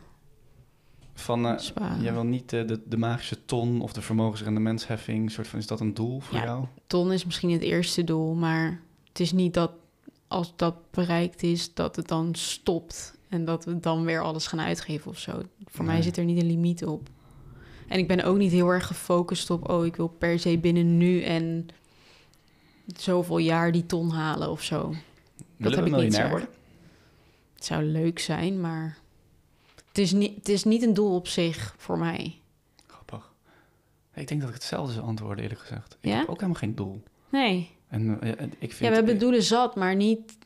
Van, eh, jij wil niet eh, de, de magische ton of de vermogensrendementsheffing, soort van, is dat een doel voor Ja. jou? Ton is misschien het eerste doel, maar het is niet dat als dat bereikt is, dat het dan stopt. En dat we dan weer alles gaan uitgeven of zo. Voor mij zit er niet een limiet op. En ik ben ook niet heel erg gefocust op, oh, ik wil per se binnen nu en zoveel jaar die ton halen of zo. Willen heb ik niet miljonair worden? Het zou leuk zijn, maar het is niet, het is niet een doel op zich voor mij. Grappig. Ik denk dat ik hetzelfde zou antwoorden, eerlijk gezegd. Ik Ja? heb ook helemaal geen doel. Nee. En eh, ik vind... Ja, we hebben doelen zat, maar niet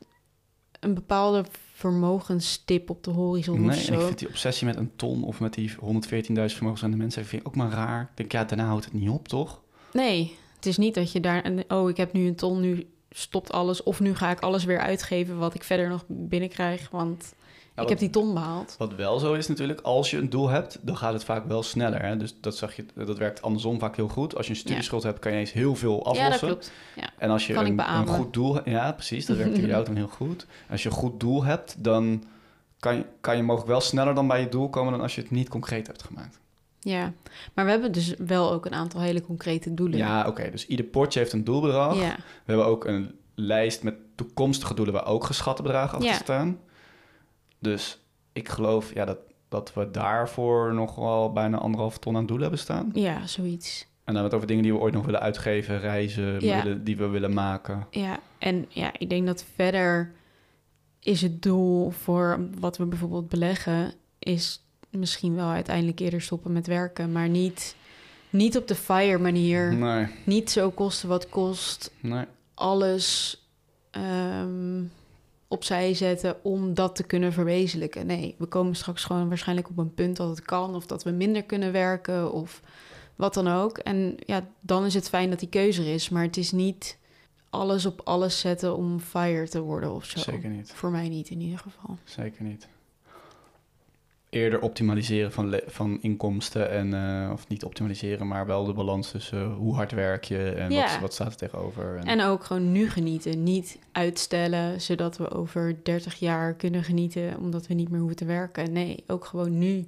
een bepaalde vermogenstip op de horizon Nee, of en zo. ik vind die obsessie met een ton of met die 114.000 vermogensrendementsheffing vind ik ook maar raar. Ik denk, ja, daarna houdt het niet op, toch? Nee, het is niet dat je daar... Oh, ik heb nu een ton, nu stopt alles. Of nu ga ik alles weer uitgeven wat ik verder nog binnenkrijg. Want wat- heb die ton behaald. Wat wel zo is natuurlijk, als je een doel hebt, dan gaat het vaak wel sneller. Hè? Dus dat, zag je, dat werkt andersom vaak heel goed. Als je een studieschuld hebt, kan je eens heel veel aflossen. Ja, dat klopt. Ja. En als je ik een, goed doel... Ja, precies. Dat werkt in jou dan heel goed. Als je een goed doel hebt, dan kan je, kan je mogelijk wel sneller dan bij je doel komen... dan als je het niet concreet hebt gemaakt. ja, maar we hebben dus wel ook een aantal hele concrete doelen. Ja, oké. dus ieder potje heeft een doelbedrag. ja. We hebben ook een lijst met toekomstige doelen... waar ook geschatte bedragen achter Ja. staan. Dus ik geloof ja, dat, dat we daarvoor nog wel bijna anderhalf ton aan doelen hebben staan. ja, zoiets. En dan het over dingen die we ooit nog willen uitgeven, reizen Ja. willen, die we willen maken. Ja, en ja, ik denk dat verder is het doel voor wat we bijvoorbeeld beleggen, is misschien wel uiteindelijk eerder stoppen met werken, maar niet, niet op de fire manier. Nee, Niet zo kosten wat kost, nee. alles ehm, opzij zetten om dat te kunnen verwezenlijken. Nee, we komen straks gewoon waarschijnlijk op een punt dat het kan, of dat we minder kunnen werken, of wat dan ook. En ja, dan is het fijn dat die keuze er is. Maar het is niet alles op alles zetten om fire te worden of zo. Zeker niet. Voor mij niet in ieder geval. Zeker niet. Eerder optimaliseren van, van inkomsten en, eh, of niet optimaliseren, maar wel de balans tussen eh, hoe hard werk je en Ja. wat, wat staat er tegenover. En, En ook gewoon nu genieten. Niet uitstellen, zodat we over 30 jaar kunnen genieten, omdat we niet meer hoeven te werken. Nee, ook gewoon nu.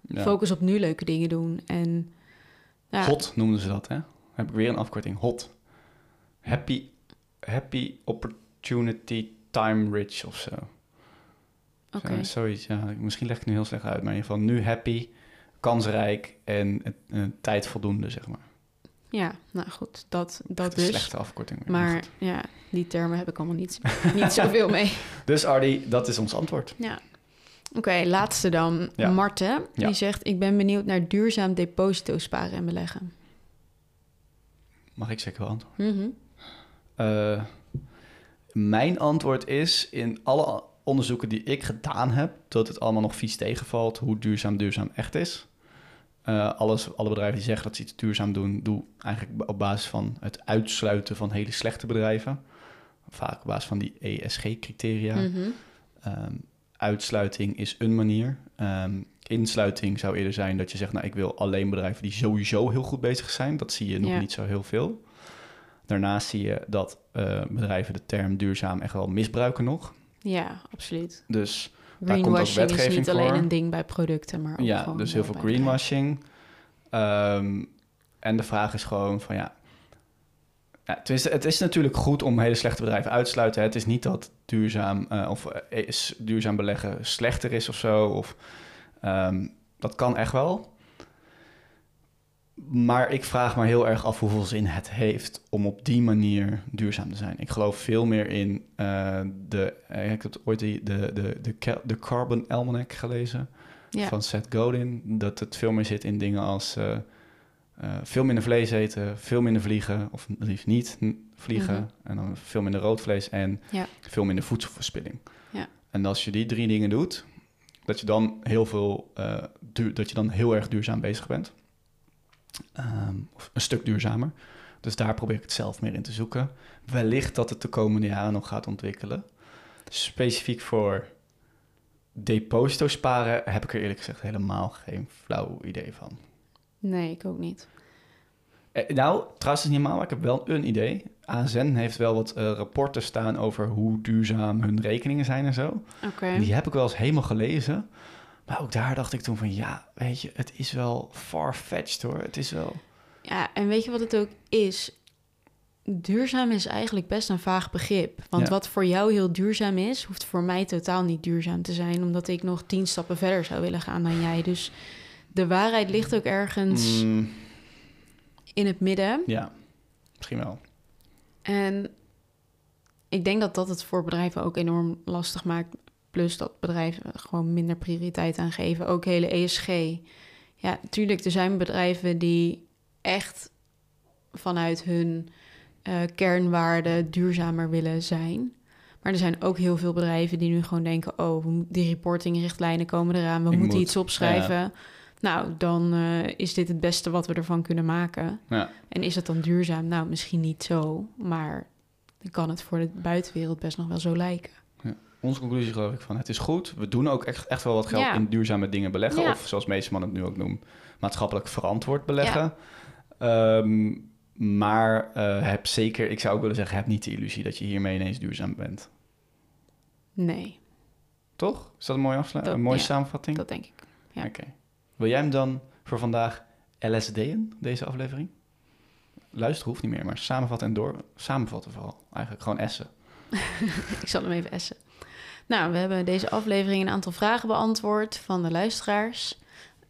ja. Focus op nu leuke dingen doen. En ja, Hot noemden ze dat, hè? Heb ik weer een afkorting. Hot. Happy, happy opportunity time rich of zo. Oké. Zo- zoiets, ja. Misschien leg ik het nu heel slecht uit, maar in ieder geval nu happy, kansrijk en eh, eh, tijd voldoende, zeg maar. Ja, nou goed, dat, dat dus. slechte afkorting. Maar goed. ja, die termen heb ik allemaal niet, niet zoveel mee. Dus Ardi, dat is ons antwoord. Ja. Oké, laatste dan. Ja. Marten, Ja. die zegt... ik ben benieuwd naar duurzaam deposito sparen en beleggen. Mag ik zeker wel antwoorden? Mhm. Eh, mijn antwoord is in alle onderzoeken die ik gedaan heb, dat het allemaal nog vies tegenvalt hoe duurzaam duurzaam echt is. Eh, alles, alle bedrijven die zeggen dat ze iets duurzaam doen, doe eigenlijk op basis van het uitsluiten van hele slechte bedrijven. Vaak op basis van die ESG-criteria. Mhm. Ehm, uitsluiting is een manier. Ehm, insluiting zou eerder zijn dat je zegt, nou ik wil alleen bedrijven die sowieso heel goed bezig zijn. Dat zie je nog Ja. niet zo heel veel. Daarnaast zie je dat eh, bedrijven de term duurzaam echt wel misbruiken nog. Ja, absoluut. Dus komt ook Greenwashing is niet alleen een ding bij producten, maar ook ja, dus heel veel greenwashing. Ehm, en de vraag is gewoon van ja, ja tenminste, het is natuurlijk goed om hele slechte bedrijven uit te sluiten. Het is niet dat duurzaam eh, of eh, is duurzaam beleggen slechter is of zo. Of, ehm, dat kan echt wel. Maar ik vraag me heel erg af hoeveel zin het heeft om op die manier duurzaam te zijn. Ik geloof veel meer in eh, de. eh, ik heb ooit de, de, de, Ca- de Carbon Almanac gelezen Ja. van Seth Godin. Dat het veel meer zit in dingen als eh, veel minder vlees eten, veel minder vliegen, of liefst niet vliegen, Mhm. en dan veel minder rood vlees en Ja. veel minder voedselverspilling. Ja. En als je die drie dingen doet, dat je dan heel veel, dat je dan heel erg duurzaam bezig bent. Ehm, of een stuk duurzamer. Dus daar probeer ik het zelf meer in te zoeken. Wellicht dat het de komende jaren nog gaat ontwikkelen. Specifiek voor deposito sparen heb ik er eerlijk gezegd helemaal geen flauw idee van. Nee, ik ook niet. Eh, nou, trouwens is niet helemaal, maar ik heb wel een idee. ASN heeft wel wat eh, rapporten staan over hoe duurzaam hun rekeningen zijn en zo. Oké. Die heb ik wel eens helemaal gelezen. Maar ook daar dacht ik toen van, ja, weet je, het is wel far-fetched hoor. Het is wel... Ja, en weet je wat het ook is? Duurzaam is eigenlijk best een vaag begrip. Want Ja. wat voor jou heel duurzaam is, hoeft voor mij totaal niet duurzaam te zijn, omdat ik nog tien stappen verder zou willen gaan dan jij. Dus de waarheid ligt ook ergens Mm, in het midden. ja, misschien wel. En ik denk dat dat het voor bedrijven ook enorm lastig maakt. Plus dat bedrijven gewoon minder prioriteit aan geven. Ook hele ESG. Ja, natuurlijk, er zijn bedrijven die echt vanuit hun eh, kernwaarden duurzamer willen zijn. Maar er zijn ook heel veel bedrijven die nu gewoon denken... oh, die reportingrichtlijnen komen eraan, we Ik moeten moet, iets opschrijven. Nou, dan eh, is dit het beste wat we ervan kunnen maken. Ja. En is het dan duurzaam? Nou, misschien niet zo, maar dan kan het voor de buitenwereld best nog wel zo lijken. Onze conclusie geloof ik van, het is goed. We doen ook echt, echt wel wat geld Ja. in duurzame dingen beleggen. Ja. Of zoals meeste mannen het nu ook noemen, maatschappelijk verantwoord beleggen. Ehm, maar eh, heb zeker, ik zou ook willen zeggen, heb niet de illusie dat je hiermee ineens duurzaam bent. Nee, Toch? Is dat een mooie, afslu- Dat- een mooie samenvatting? dat denk ik. ja. Oké. Wil jij hem dan voor vandaag LSD'en, deze aflevering? Luisteren hoeft niet meer, maar samenvatten en door. Samenvatten vooral. Eigenlijk gewoon essen. Ik zal hem even essen. Nou, we hebben deze aflevering een aantal vragen beantwoord van de luisteraars.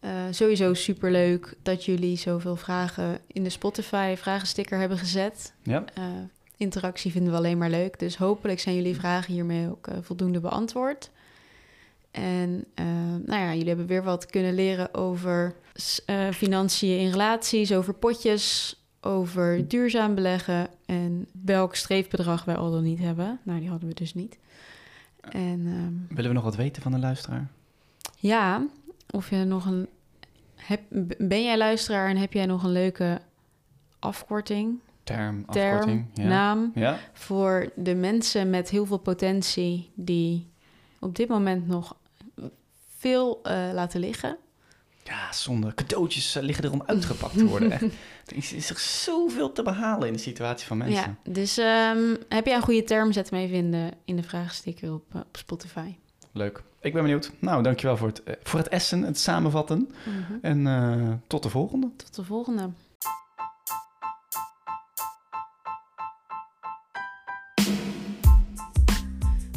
Eh, sowieso superleuk dat jullie zoveel vragen in de Spotify vragensticker hebben gezet. Ja? Eh, interactie vinden we alleen maar leuk. Dus hopelijk zijn jullie vragen hiermee ook eh, voldoende beantwoord. En nou ja, jullie hebben weer wat kunnen leren over financiën in relaties, over potjes, over duurzaam beleggen en welk streefbedrag wij al dan niet hebben. Nou, die hadden we dus niet. En ehm, Willen we nog wat weten van de luisteraar? ja, of je nog een heb, ben jij luisteraar en heb jij nog een leuke afkorting, Term, term, afkorting. Ja. naam ja. voor de mensen met heel veel potentie die op dit moment nog veel eh, laten liggen? Ja, zonde. Cadeautjes eh, liggen er om uitgepakt te worden. Echt. Er is, is er zoveel te behalen in de situatie van mensen. Ja, dus ehm, heb jij een goede term? Zet hem even in de, in de vraagsticker op, eh, op Spotify. Leuk. Ik ben benieuwd. Nou, dankjewel voor het, eh, voor het essen, het samenvatten. Mhm. En tot de volgende. Tot de volgende.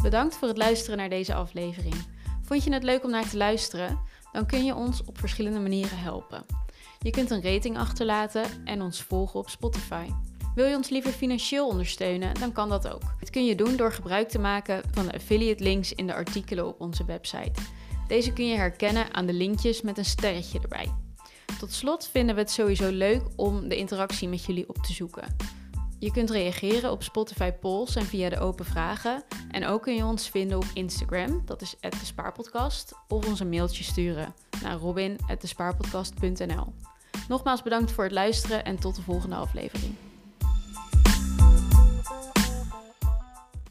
Bedankt voor het luisteren naar deze aflevering. Vond je het leuk om naar te luisteren? Dan kun je ons op verschillende manieren helpen. Je kunt een rating achterlaten en ons volgen op Spotify. Wil je ons liever financieel ondersteunen, dan kan dat ook. Dit kun je doen door gebruik te maken van de affiliate links in de artikelen op onze website. Deze kun je herkennen aan de linkjes met een sterretje erbij. Tot slot vinden we het sowieso leuk om de interactie met jullie op te zoeken. Je kunt reageren op Spotify polls en via de open vragen. En ook kun je ons vinden op Instagram, dat is de Spaarpodcast, of ons een mailtje sturen naar robin@despaarpodcast.nl. Nogmaals bedankt voor het luisteren en tot de volgende aflevering.